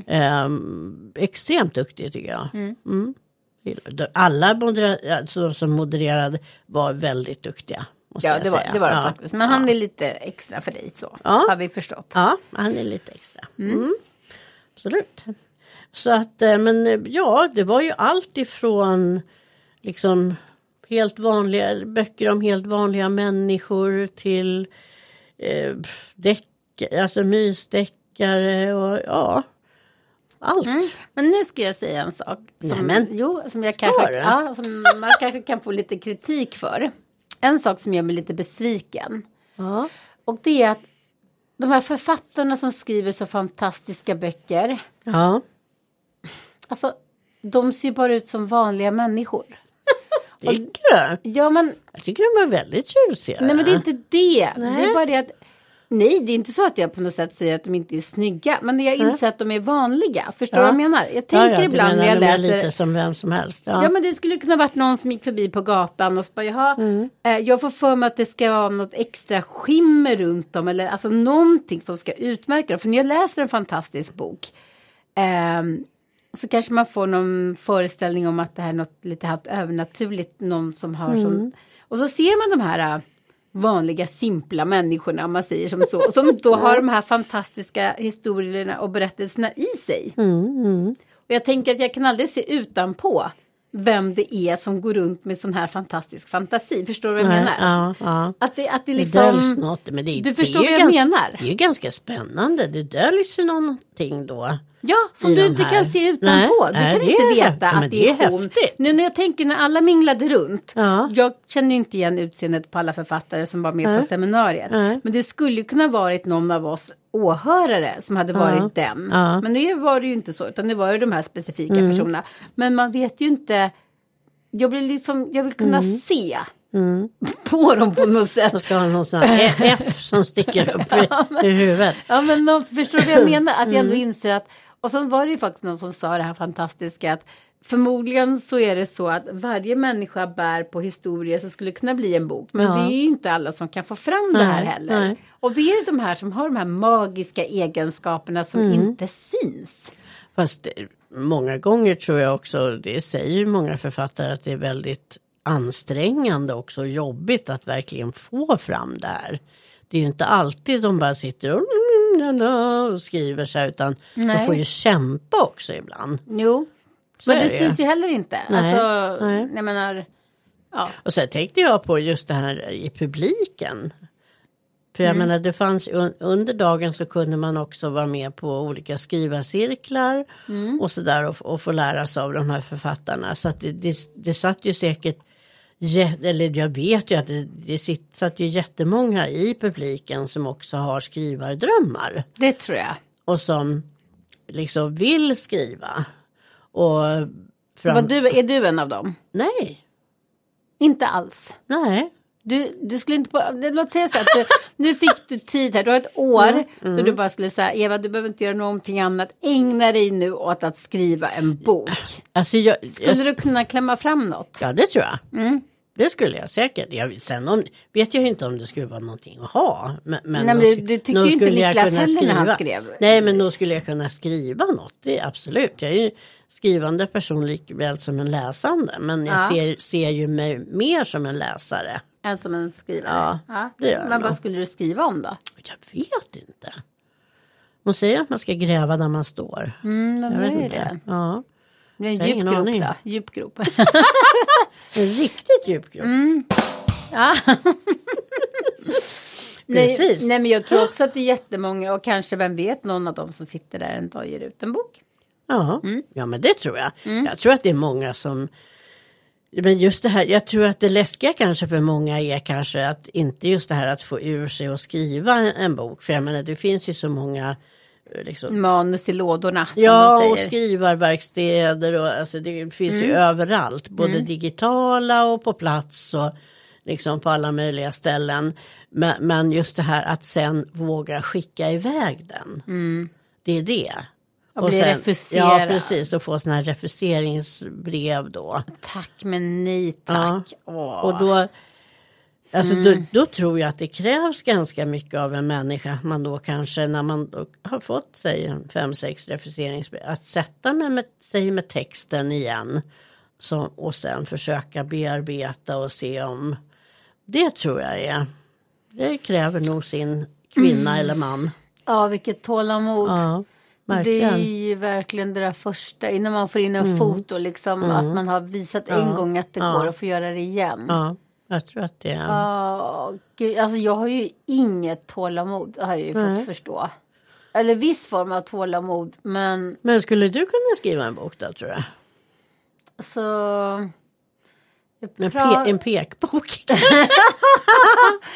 Ehm, extremt duktig tycker jag. Mm. Alla modera- alltså, som modererade var väldigt duktiga. Måste Ja, det var säga. det, var det ja. faktiskt. Men han är lite extra för dig så. Ja. Har vi förstått. Ja, han är lite extra. Mm. Absolut. Så att, eh, men eh, ja, det var ju allt ifrån liksom helt vanliga böcker om helt vanliga människor till eh, däck, alltså mysdeckare och ja, allt. Men nu ska jag säga en sak. Som, Nämen. jo, som, jag kanske, ja, som man kanske kan få lite kritik för. En sak som gör mig lite besviken. Ja. Och det är att de här författarna som skriver så fantastiska böcker. ja, Alltså, de ser bara ut som vanliga människor. Tycker du? Ja, men Jag tycker de är väldigt tjusiga. Nej men det är inte det. Nej. Det är bara det att Nej, det är inte så att jag på något sätt säger att de inte är snygga. Men jag inser att de är vanliga. Förstår du Ja. vad jag menar? Jag Ja, tänker ja, du ibland när jag läser. lite som vem som helst. Ja. Ja men det skulle kunna varit någon som gick förbi på gatan och så bara jaha. Mm. Eh, jag får för mig att det ska vara något extra skimmer runt dem. Eller alltså någonting som ska utmärka dem. För när jag läser en fantastisk bok. ehm, så kanske man får någon föreställning om att det här är något lite halvt övernaturligt. Någon som har Mm. som, och så ser man de här äh, vanliga simpla människorna om man säger som så. Som då har de här fantastiska historierna och berättelserna i sig. Mm, Och jag tänker att jag kan aldrig se utanpå vem det är som går runt med sån här fantastisk fantasi. Förstår du vad jag menar? ja, ja. Att det, att det Det liksom... döljs något. Men det, Du det förstår vad jag ganska, menar. Det är ganska spännande. Det döljs ju någonting då. Ja, som du inte här. kan se utanpå. Nej, du kan det inte veta att det det är är hon. häftigt. Nu när jag tänker när alla minglade runt. Ja. Jag känner inte igen utseendet på alla författare som var med på seminariet. Men det skulle kunna varit någon av oss åhörare som hade varit den. Ja. Mm. Men nu var det ju inte så, utan nu var det de här specifika personerna. Men man vet ju inte. Jag blir liksom, jag vill kunna Mm. se på dem på något sätt. Så ska ha någon sån här F som sticker upp i, i huvudet. Ja men förstår du vad jag menar? Att jag Mm. ändå inser att och så var det ju faktiskt någon som sa det här fantastiska att förmodligen så är det så att varje människa bär på historier som skulle kunna bli en bok. Men Ja. det är ju inte alla som kan få fram det här Nej, heller. nej. Och det är de här som har de här magiska egenskaperna som Mm. inte syns. Fast många gånger tror jag också, det säger ju många författare att det är väldigt ansträngande också och jobbigt att verkligen få fram det här. Det är ju inte alltid de bara sitter och, och skriver sig utan Nej. de får ju kämpa också ibland. Jo, Så men det det syns ju heller inte. Nej, Alltså, nej. jag menar, ja. Och sen tänkte jag på just det här i publiken. För jag menar det fanns un- under dagen så kunde man också vara med på olika skrivarcirklar och sådär och, och få lära sig av de här författarna. Så att det, det, det satt ju säkert, eller jag vet ju att det, det sitt, satt ju jättemånga i publiken som också har skrivardrömmar det tror jag. och som liksom vill skriva. Och fram... Vad du, är du en av dem? Nej, Inte alls. nej. Du, du skulle inte på, låt säga så att du, nu fick du tid här, du har ett år Mm, då du bara skulle säga Eva du behöver inte göra någonting annat, ägna dig nu åt att skriva en bok. Alltså jag, Skulle jag, du kunna klämma fram något? Ja, det tror jag. Mm. Det skulle jag säkert. Jag, sen om, vet jag inte om det skulle vara någonting att ha. Men, men Nej, men det tyckte ju inte Niklas heller när han skriva. skrev. Nej, men då skulle jag kunna skriva något. Det absolut. Jag är ju skrivande person likväl som en läsande. Men jag Ja. ser, ser ju mig mer som en läsare. En som en skrivare? Ja, det gör Men vad skulle du skriva om då? Jag vet inte. Hon säger att man ska gräva där man står. Mm, Så jag vet inte. det? Ja, Det är en djup grop aning. då? Djup grop. en riktigt djup grupp. Mm. ja. nej, Precis. nej men jag tror också att det är jättemånga och kanske vem vet någon av dem som sitter där en dag ger ut en bok. Ja, Mm. ja men det tror jag. Jag tror att det är många som men just det här, jag tror att det läskiga kanske för många är kanske att inte just det här att få ur sig och skriva en bok. För jag menar det finns ju så många eh, liksom, Manus i lådorna som Ja, de och säger. skrivarverkstäder och alltså det finns ju överallt. Både digitala och på plats och liksom på alla möjliga ställen. Men, men just det här att sen våga skicka iväg den. Det är det. Och bli Ja, refuserad. precis. Och få sådana här refuseringsbrev då. Tack men nej tack. Åh. Och då, alltså då, då tror jag att det krävs ganska mycket av en människa. Att man då kanske när man har fått en fem, sex refuseringsbrev. Att sätta med, med, sig med texten igen. Så, och sen försöka bearbeta och se om det tror jag är. Det kräver nog sin kvinna eller man. Ja vilket tålamod. Ja, det är verkligen. ju verkligen det där första innan man får in en foto liksom att man har visat en gång att det Ja. går att få göra det igen. Ja, jag tror att det är. Ja, gud, alltså jag har ju inget tålamod har jag ju Nej. fått förstå. Eller viss form av tålamod men Men skulle du kunna skriva en bok då tror jag? alltså. En, pe- en pekbok?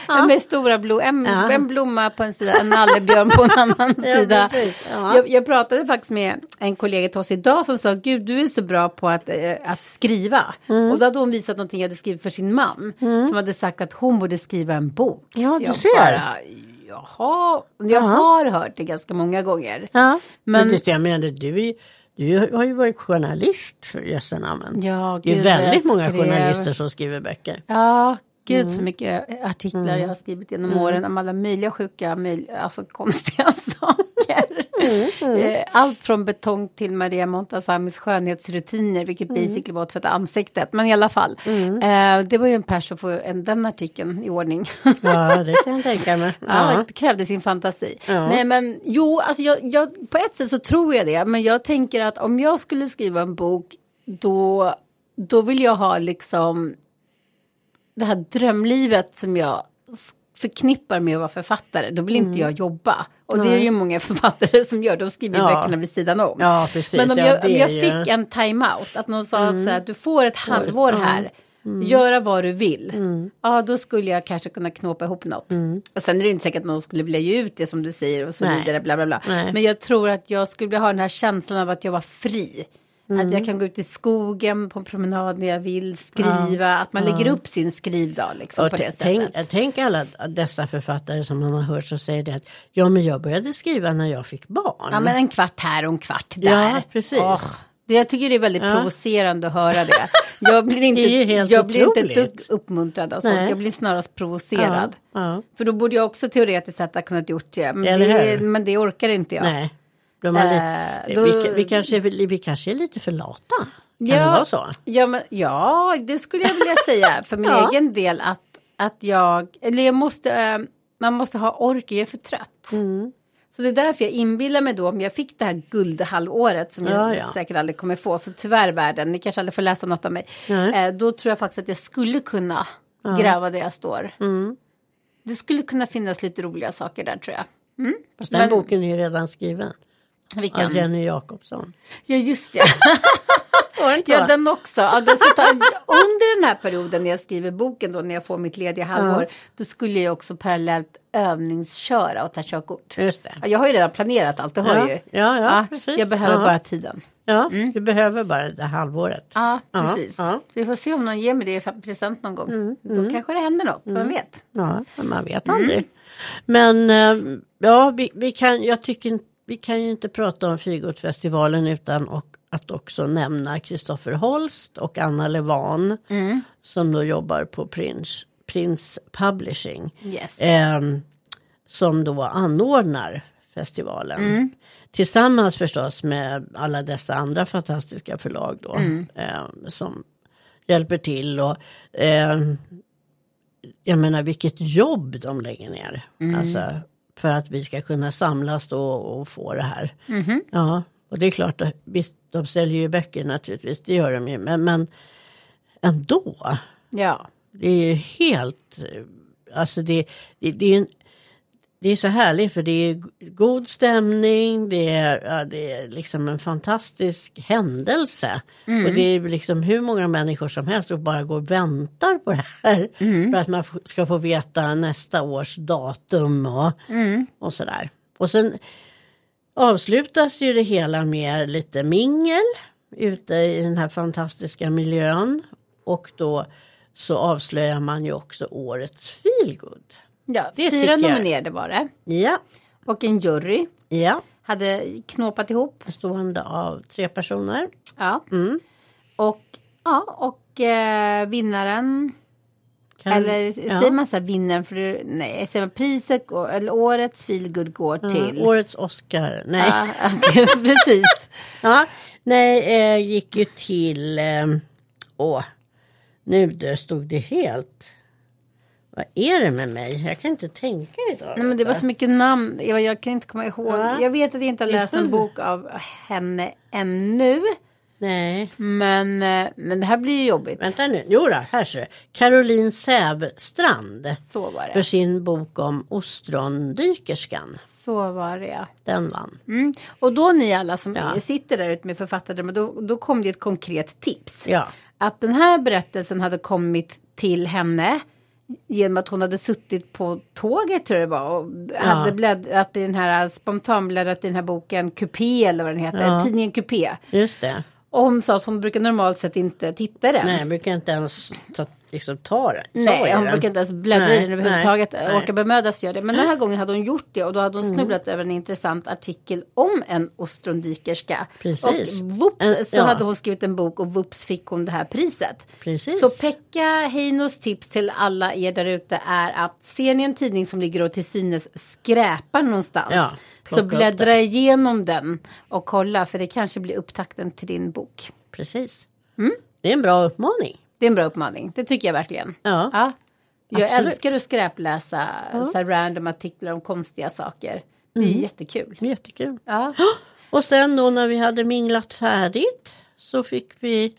Med stora blom en, Ja. en blomma på en sida, en nallebjörn på en annan sida. Ja. Jag, jag pratade faktiskt med en kollega till oss idag som sa Gud du är så bra på att, eh, att skriva. Mm. Och då hade hon visat någonting jag hade skrivit för sin man. Som hade sagt att hon borde skriva en bok. Ja, du jag ser. Bara, Jaha, jag har hört det ganska många gånger. Ja, men, Men- det, jag menar, du, är, du har ju varit journalist för jösse namn. Ja, det är väldigt många journalister som skriver böcker. Ja, gud Mm. så mycket artiklar jag har skrivit genom åren om alla möjliga sjuka, möj, alltså konstiga saker. Mm, Eh, Allt från betong till Maria Montazamis skönhetsrutiner, vilket Mm. basically var att tvätta ansiktet. Men i alla fall, eh, det var ju en person för en, den artikeln i ordning. Ja, det kan jag tänka mig. Ja, Ja. det krävde sin fantasi. Ja. Nej men jo, alltså jag, jag, på ett sätt så tror jag det. Men jag tänker att om jag skulle skriva en bok då, då vill jag ha liksom det här drömlivet som jag förknippar med att vara författare, då vill inte jag jobba. Och det är ju många författare som gör, de skriver Ja. böckerna vid sidan om. Ja, precis. Men om ja, jag, om jag ju- fick en time-out, att någon sa att så här, du får ett halvår här, göra vad du vill. Ja, då skulle jag kanske kunna knåpa ihop något. Och sen är det inte säkert att någon skulle vilja ge ut det som du säger och så Nej. vidare, bla bla bla. Nej. Men jag tror att jag skulle vilja ha den här känslan av att jag var fri. Att jag kan gå ut i skogen på en promenad när jag vill, skriva, att man lägger upp sin skrivdag liksom Och på det sättet. tänk, tänk alla dessa författare som man har hört som säger det att ja men jag började skriva när jag fick barn. Ja, men en kvart här och en kvart där. Ja, precis. Åh, det, jag tycker det är väldigt provocerande att höra det. Jag blir inte, jag blir inte dugg uppmuntrad av sånt. Jag blir snarast provocerad. Ja, ja. För då borde jag också teoretiskt sett ha kunnat gjort det. Men, det, men det orkar inte jag. Nej. Har li- Eh, då- vi, vi, kanske, väl- vi kanske är lite för lata. Kan det vara så? Ja, men, ja, det skulle jag vilja säga för min Ja. egen del. Att, att jag, eller jag måste, eh, man måste ha ork, jag är för trött. Mm. Så det är därför jag inbillar mig då, om jag fick det här guldhalvåret som Ja, jag ja. säkert aldrig kommer få, så tyvärr världen, ni kanske aldrig får läsa något av mig. Eh, då tror jag faktiskt att jag skulle kunna gräva där jag står. Mm. Det skulle kunna finnas lite roliga saker där tror jag. Fast den Men- boken är ju redan skriven. Vilken? Av Jenny Jakobsson. Ja, just det. Ja, den också. Ja, ska ta, under den här perioden när jag skriver boken, då, när jag får mitt lediga halvår, då skulle jag också parallellt övningsköra och ta körkort. Just det. Ja, jag har ju redan planerat allt, det har Ja, ju. ja, ja, precis. Jag behöver bara tiden. Ja, du behöver bara det halvåret. Ja, precis. ja. Vi får se om någon ger mig det i present någon gång. Då kanske det händer något, vem vet. Ja, man vet Mm. aldrig. Men eh, ja, vi, vi kan, jag tycker inte- vi kan ju inte prata om Feelgood-festivalen utan och, att också nämna Kristoffer Holst och Anna Levan Mm. som då jobbar på Prince, Prince Publishing. Yes. Ehm, som då anordnar festivalen. Mm. Tillsammans förstås med alla dessa andra fantastiska förlag då. Mm. ehm, som hjälper till och ehm, jag menar vilket jobb de lägger ner. Mm. Alltså för att vi ska kunna samlas då och få det här. Mm-hmm. Ja, och det är klart, att- visst de säljer ju böcker naturligtvis, det gör de ju. Men, men ändå. Ja. Det är ju helt, eh, alltså det, det, det är en, det är så härligt för det är god stämning, det är, ja, det är liksom en fantastisk händelse. Och det är liksom hur många människor som helst som bara går och väntar på det här. För att man ska få veta nästa års datum och, och sådär. Och sen avslutas ju det hela med lite mingel ute i den här fantastiska miljön. Och då så avslöjar man ju också årets feelgood. Ja. Det Fyra nominerade var det. Ja, Och en jury ja. hade knåpat ihop. Bestående av tre personer. Ja. Mm. Och, ja, och eh, vinnaren Kan- Eller ja. säger man så här vinnaren för nej, säger man priset eller årets feelgood går till. Ja, årets Oscar. Nej, Ja, precis. ja, nej eh, gick ju till... Eh, åh, nu stod det helt... Vad är det med mig? Jag kan inte tänka idag. Nej, men det var så mycket namn, jag, jag kan inte komma ihåg. Ja. Jag vet att jag inte har läst en bok av henne ännu. Nej, Men, eh, men det här blir ju jobbigt. vänta nu. Jo då, här ser du. Caroline Sävstrand. Så var För det. sin bok om ostrondykerskan. Så var det ja. Den vann. Mm. Och då ni alla som Ja. sitter där ute med författardrömmar, då, då kom det ett konkret tips. Ja. Att den här berättelsen hade kommit till henne genom att hon hade suttit på tåget tror jag det var och hade bläddrat i den här spontanbläddrat i den här boken Coupé eller vad den heter, Ja. tidningen Coupé. Just det. Och hon sa att hon brukar normalt sett inte titta i den. Nej, jag brukar inte ens ta, liksom, ta det. Nej, hon brukar inte ens bläddra Nej, i den överhuvudtaget. Orka bemödas gör det. Men den här gången hade hon gjort det och då hade hon snubblat över en intressant artikel om en ostrondykerska. Precis. Och whoops En- så ja. hade hon skrivit en bok och whoops fick hon det här priset. Precis. Så Pekka Heinos tips till alla er där ute är att ser ni en tidning som ligger och till synes skräpar någonstans. Ja, så bläddra igenom den och kolla för det kanske blir upptakten till din bok. Precis. Mm. Det är en bra uppmaning. Det är en bra uppmaning, det tycker jag verkligen. Ja. Jag Absolut. älskar att skräpläsa så här random artiklar om konstiga saker. Det är Mm. jättekul. Jättekul. Ja. Och sen då när vi hade minglat färdigt så fick vi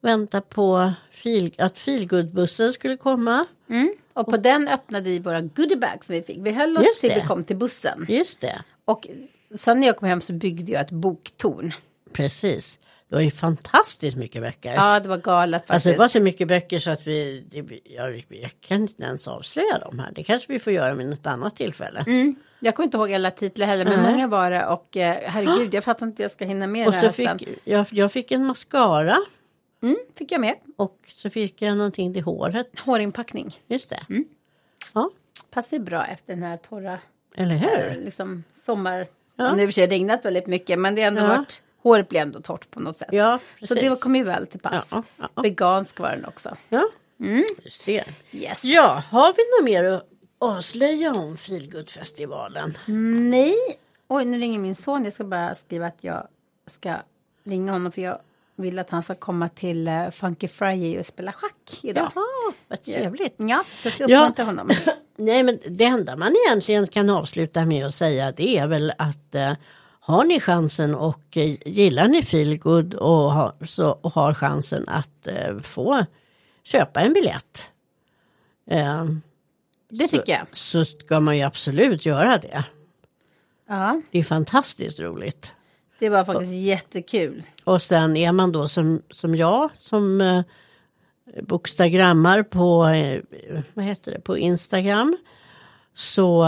vänta på fil, att feelgood-bussen skulle komma. Mm. Och på den öppnade vi våra goodiebags som vi fick. Vi höll oss till det. vi kom till bussen. Just det, Och sen när jag kom hem så byggde jag ett boktorn. precis. Det var ju fantastiskt mycket böcker. Ja, det var galet faktiskt. Alltså det var så mycket böcker så att vi, det, jag, jag kan inte ens avslöja dem här. Det kanske vi får göra vid något annat tillfälle. mm. Jag kommer inte ihåg alla titlar heller, men Nej. många var det. Och eh, herregud, jag fattar inte jag ska hinna med Och det här så fick jag, jag fick en mascara Mm, fick jag med. och så fick jag någonting till håret. Hårinpackning. Just det. Mm. Ja, Passar bra efter den här torra eller eh, hur? liksom, sommar. Ja. Nu har sig regnat väldigt mycket, men det har ändå Ja. varit, håret blir ändå torrt på något sätt. Ja, så det kom ju väl till pass. Ja, ja, ja. Vegansk var den också. Ja, Mm. du ser. Yes. Ja, har vi något mer att avslöja om Feelgood-festivalen? Nej. Oj, nu ringer min son. Jag ska bara skriva att jag ska ringa honom för jag vill att han ska komma till uh, Funky Friday och spela schack idag. Jaha, vad trevligt. Ja, jag ska Ja. uppmuntra honom. Nej, men det enda man egentligen kan avsluta med att säga det är väl att eh, har ni chansen och eh, gillar ni Feelgood och, har- så, och har chansen att eh, få köpa en biljett. Eh, Det tycker jag. så ska man ju absolut göra det. Ja, Det är fantastiskt roligt. det var faktiskt jättekul. Och sen är man då som, som jag som eh, bokstagrammar på, eh, vad heter det, på Instagram. Så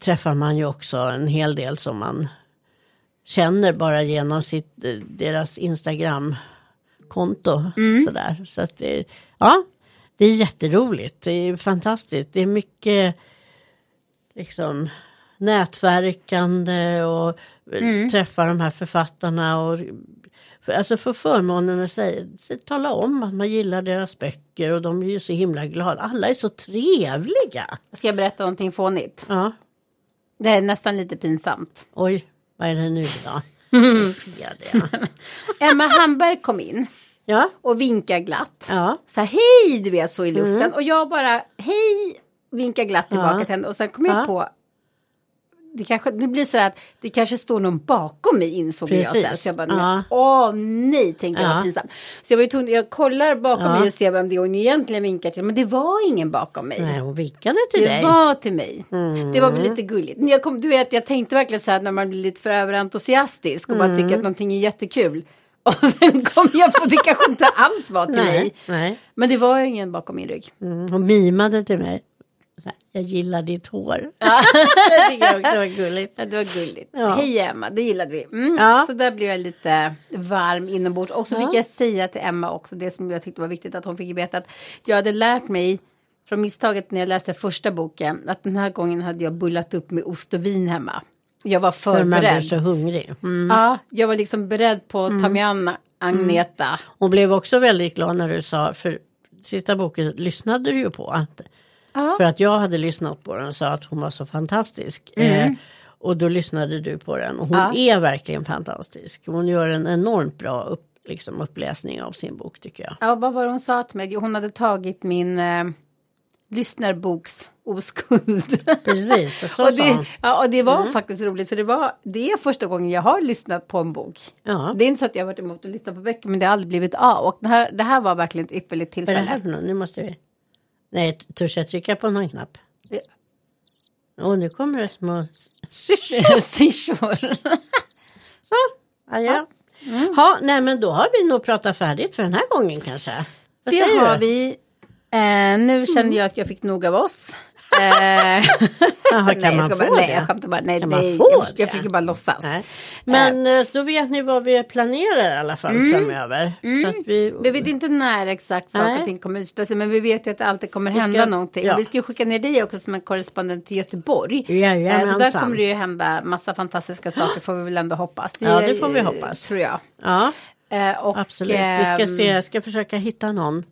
träffar man ju också en hel del som man känner bara genom sitt, eh, deras Instagram-konto. Sådär. Så att det, ja, det är jätteroligt. Det är fantastiskt. Det är mycket liksom nätverkande och träffa de här författarna och för, alltså få förmånen att säga, tala om att man gillar deras böcker och de är ju så himla glada. Alla är så trevliga. Ska jag berätta någonting fånigt? Ja, Det är nästan lite pinsamt. oj, vad är det nu då? Fel, ja. Emma Hamberg kom in ja, och vinkade glatt. ja, Så här, hej, du vet så i luften. Och jag bara, hej, vinkar glatt tillbaka Mm. Ja. till henne. Och sen kom jag Ja. på, det, kanske, det blir så att det kanske står någon bakom mig insåg jag Precis. sen. Så jag bara, Ja. nej, åh nej, tänkte jag, Ja. pinsamt. Så jag var ju tvungen, jag kollar bakom Ja. mig och ser vem det är hon egentligen vinkar till. Men det var ingen bakom mig. nej hon vinkade till Det dig. Mm. var till mig. Det var väl lite gulligt. Jag kom, du vet, jag tänkte verkligen så här när man blir lite för överentusiastisk och Mm. bara tycker att någonting är jättekul. Och sen kom jag på, det kanske inte alls var till mig. Nej, nej. Men det var ingen bakom min rygg. Mm, hon mimade till mig. Jag gillar ditt hår. det jag också var gulligt. Ja, det var gulligt. Ja. Hej Emma, det gillade vi. Mm. Ja. Så där blev jag lite varm inombords. Och så Ja. fick jag säga till Emma också, det som jag tyckte var viktigt att hon fick veta att jag hade lärt mig från misstaget när jag läste första boken att den här gången hade jag bullat upp med ost och vin hemma. Jag var För man blir förberedd. så hungrig. Mm. Ja, jag var liksom beredd på att ta mig an Agneta. Hon blev också väldigt glad när du sa, för sista boken lyssnade du ju på. Att, Ja. För att jag hade lyssnat på den och sa att hon var så fantastisk. Eh, och då lyssnade du på den och hon Ja. är verkligen fantastisk. Hon gör en enormt bra upp, liksom, uppläsning av sin bok tycker jag. ja, vad var det hon sa till mig? Hon hade tagit min eh, lyssnarboks oskuld. Precis, så och, det, hon. ja, och det var faktiskt roligt för det var det är första gången jag har lyssnat på en bok. Ja. Det är inte så att jag har varit emot att lyssna på böcker men det har aldrig blivit av. Och det här, det här var verkligen ett ypperligt Vad är det här tillfälle. för? Nu måste vi... Nej, törs jag trycka på någon knapp? Och nu kommer det små syrsor. Så, adjö. Ja, nej men då har vi nog pratat färdigt för den här gången kanske. Vad Det har du? vi. Eh, nu kände jag att jag fick nog av oss. Eh, Jaha, kan nej, man ska få bara, det? nej, jag skämtar bara. Nej, Kan man nej, få jag, det? jag ju bara låtsas. Nej. Men eh, då vet ni vad vi planerar i alla fall framöver. Så att vi, Vi vet inte när exakt saker och ting kommer utspela sig men vi vet ju att det alltid kommer ska- hända någonting. ja. Vi ska ju skicka ner dig också som en korrespondent till Göteborg. Eh, Så Jajamensan. där kommer det ju hända massa fantastiska saker får vi väl ändå hoppas. Ja, det får vi eh, hoppas. Tror jag. ja, Eh, och, absolut. Vi ska ehm, se, jag ska försöka hitta någon.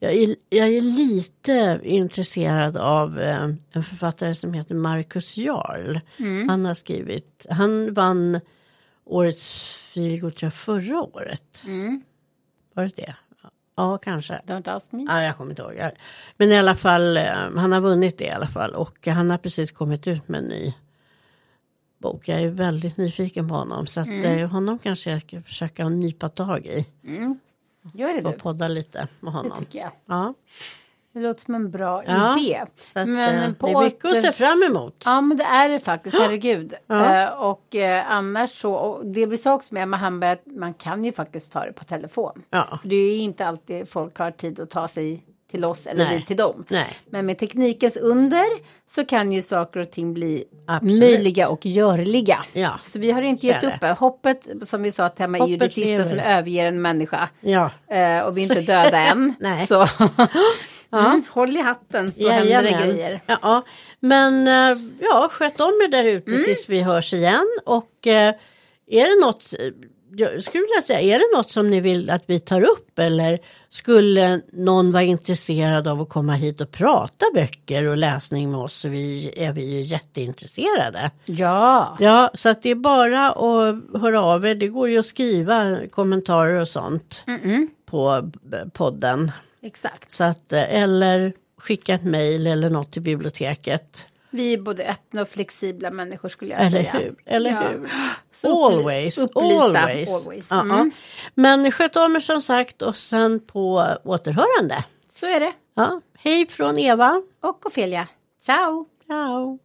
Jag är, jag är lite intresserad av eh, en författare som heter Marcus Jarl. Mm. Han har skrivit, han vann årets Feelgood förra året. Mm. Var det det? Ja, kanske. Don't ask me. Ja, jag kommer inte ihåg. Men i alla fall, eh, han har vunnit det i alla fall. Och han har precis kommit ut med en ny bok. Jag är väldigt nyfiken på honom. Så att Mm. eh, honom kanske jag ska försöka nypa tag i. Gör det Och du. podda lite med Det honom. tycker jag. Ja, Det låter som en bra Ja, idé. Att, Men eh, på det är mycket att se fram emot. Ja men det är det faktiskt, herregud. Ja. Eh, och eh, annars så, och det vi sa också med Emma Hamberg att man kan ju faktiskt ta det på telefon. Ja. För det är inte alltid folk har tid att ta sig till oss eller Nej. vi till dem. Nej. Men med teknikens under så kan ju saker och ting bli Absolut. möjliga och görliga. Ja, Så vi har inte gett upp. Hoppet som vi sa att Emma är ju det Hoppet sista lever. som överger en människa. Ja, Eh, och vi är inte Så- döda än. Nej. Så mm, håll i hatten så händer det Jajamän. grejer. Ja, men eh, ja, sköt om er där ute Mm. tills vi hörs igen. Och eh, är det något, jag skulle vilja säga, är det något som ni vill att vi tar upp eller skulle någon vara intresserad av att komma hit och prata böcker och läsning med oss så vi, är vi ju jätteintresserade. Ja. Ja, så att det är bara att höra av er. Det går ju att skriva kommentarer och sånt Mm-mm. på b- podden. Exakt. Så att, eh, eller skicka ett mejl eller något till biblioteket. Vi är både öppna och flexibla människor skulle jag Eller säga. hur? Eller Ja. hur? Så Always, upplysta, always. always. Mm. ja. Men sköt om er som sagt och sen på återhörande. Så är det. Ja, hej från Eva. Och Ofelia. Ciao! Ciao.